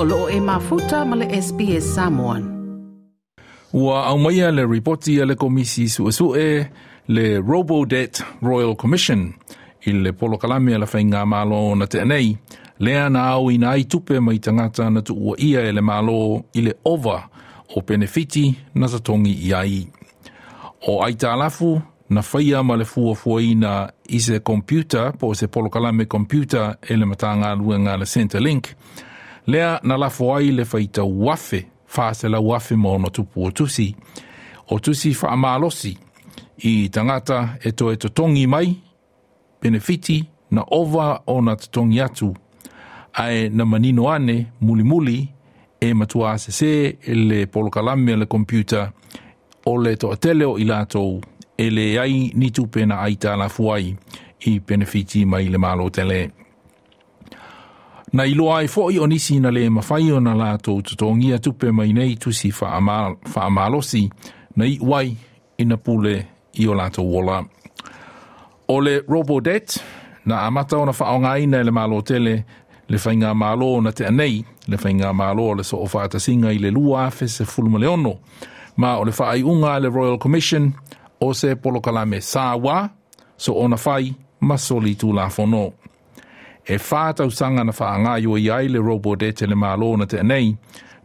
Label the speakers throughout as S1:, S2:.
S1: o loo e mafuta ma le SPS Samoan. Ua
S2: au maia le ripoti a le komisi suesue le Robo Debt Royal Commission i le polo kalame la whainga malo na te anei, lea na au i nai tupe mai tangata na tu ua ia e le malo i le over o benefiti na satongi i ai. O aita alafu, na whaia ma le fua fuaina i se computer po se polo kalame computer e le matanga luenga le Centrelink, Link, lea na la ai le faita wafe fase la wafe mo no tupu o tusi. O tusi wha amalosi i tangata e to e to tongi mai, benefiti na ova o na tongi atu, ai na manino ane muli muli e matua se se e le polo kalame le computer o le to atele o ilato, e le ai nitupe na aita la fuai i Benefiti mai le malo tele. Na ilo ai fo i onisi na le mawhai o na lato tutongi tupe mai nei tusi whaamalosi na i wai ina pule i o lato wola. O le Robodet, na amata o na whaonga nei le malo tele, le whainga malo na te anei, le whainga malo le so o whaata singa i le lua afe se fulma leono, ma o le whaai unga le Royal Commission, o se polokalame sāwa, so ona whai masoli tū la e whātau sanga na whaanga i oi ai le robot e tele mālo na te anei,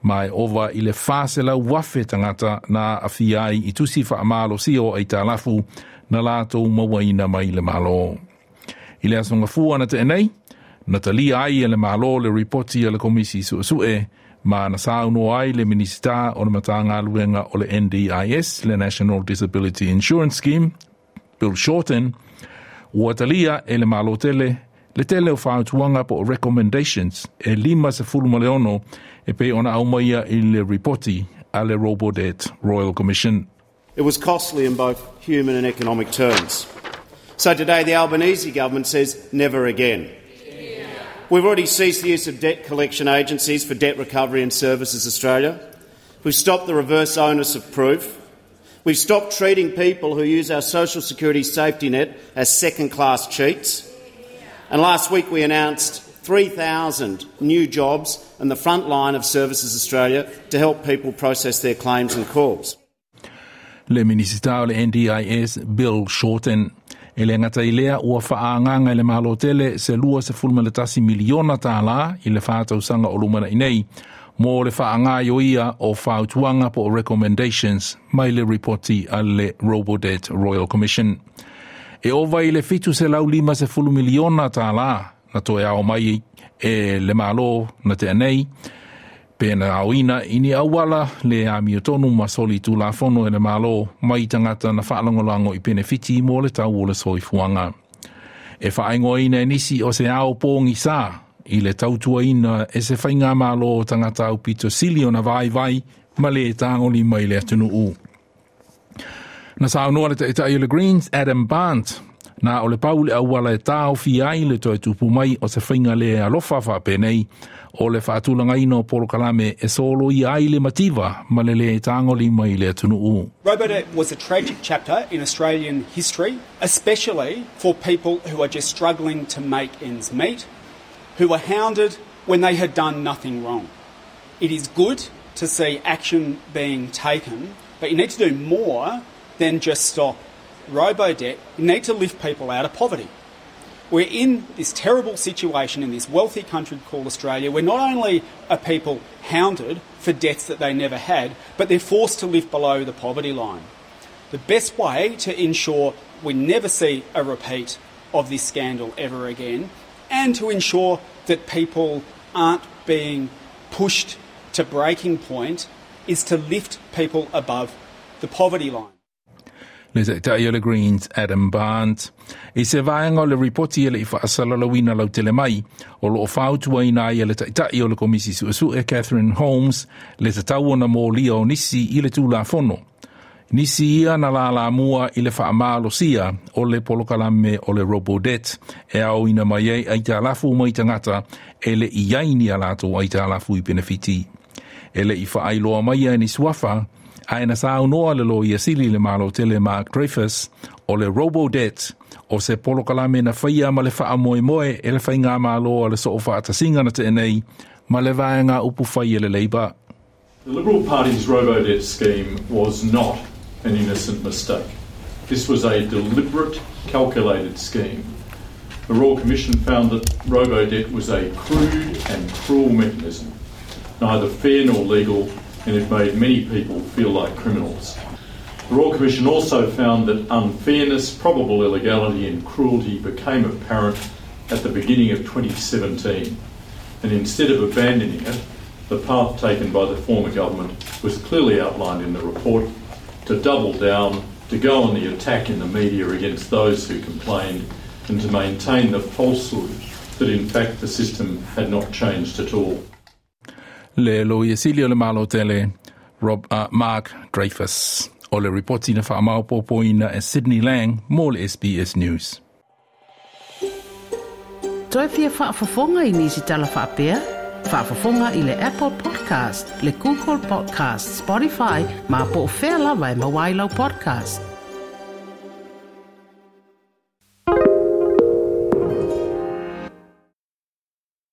S2: mai owa i le whāsela wafe tangata na a whiai i tusi whaamalo si o ei tālafu na lātou mawaina mai le mālo. I le asonga fua na te anei, na tali ai e le mālo le reporti e le komisi su su e, ma na sāuno ai le minisita o le matanga luenga o le NDIS, le National Disability Insurance Scheme, Bill Shorten, ua talia e le mālo tele Le tele o whāutuanga po recommendations e lima se furumaleono
S3: e pe ona aumaia i le reporti a le Robodet Royal Commission. It was costly in both human and economic terms. So today the Albanese government says never again. We've already ceased the use of debt collection agencies for Debt Recovery and Services Australia. We've stopped the reverse onus of proof. We've stopped treating people who use our social security safety net as second class cheats. And last week we announced 3,000 new jobs in the front line of Services Australia to help people process their claims and calls.
S2: Le minister NDIS Bill Shorten e le ngata i lea ua whaanganga i le mahalotele se lua se fulmaletasi miliona tāla i le whātausanga o lumana i nei, mō le ia o whautuanga po recommendations mai le reporti a le Royal Commission. e ova i le fitu se lau lima se fulu miliona ta la na toe ao mai e le malo na te anei pe na au ini awala le amio tonu ma soli tu la fono e le malo mai tangata na whaalangolango i pene fiti mo le tau o le soi fuanga. E whaengo ina e nisi o se ao pōngi sā i le tautua ina e se whainga malo o tangata au pito silio na vai vai ma le tāngoli mai le atunu uu. Na sa anua le taita e i Greens, Adam Bant na ole le pau le aua le tau fi ai le toi mai o se whainga le alofa pe nei o le whaatulanga ino polo kalame e solo i ai le mativa ma le le tangoli mai le tunu u. Robert, it
S4: was a tragic chapter in Australian history, especially for people who are just struggling to make ends meet, who were hounded when they had done nothing wrong. It is good to see action being taken, but you need to do more then just stop. Robo debt, you need to lift people out of poverty. We're in this terrible situation in this wealthy country called Australia where not only are people hounded for debts that they never had, but they're forced to live below the poverty line. The best way to ensure we never see a repeat of this scandal ever again and to ensure that people aren't being pushed to breaking point is to lift people above the poverty line.
S2: le se tai le Greens Adam Barnes. I se vaenga o le ripoti e le i whaasalalawina lau tele mai, o lo o whautua i nai e le tai o le komisi suesu e Catherine Holmes le te tauona mō lia o nisi i le tūla fono. Nisi ia na la la mua i le whaamalo sia o le polokalame o le robodet e au ina mai e ai tā lafu mai tangata e le i yaini alato ai tā lafu i benefiti. E le i whaailoa mai e ni suafa, le lo ia sili le malo tele Mark Dreyfus o le o se polo kalame na ma le moe moe e le malo o le soo
S5: na te enei ma le vaenga upu le The Liberal Party's robo-debt scheme was not an innocent mistake. This was a deliberate, calculated scheme. The Royal Commission found that robo-debt was a crude and cruel mechanism, neither fair nor legal and it made many people feel like criminals. The Royal Commission also found that unfairness, probable illegality, and cruelty became apparent at the beginning of 2017, and instead of abandoning it, the path taken by the former government was clearly outlined in the report to double down, to go on the attack in the media against those who complained, and to maintain the falsehood that in fact the system had not changed at all
S2: le iesili o le malo tele Rob, uh, Mark Dreyfus o le ripoti na poina e Sydney Lang mō le SBS News. Toi fia whaafafonga i nisi tala whaapea? Whaafafonga i le Apple Podcast, le Google Podcast, Spotify, ma po o vai lawa e mawailau podcast.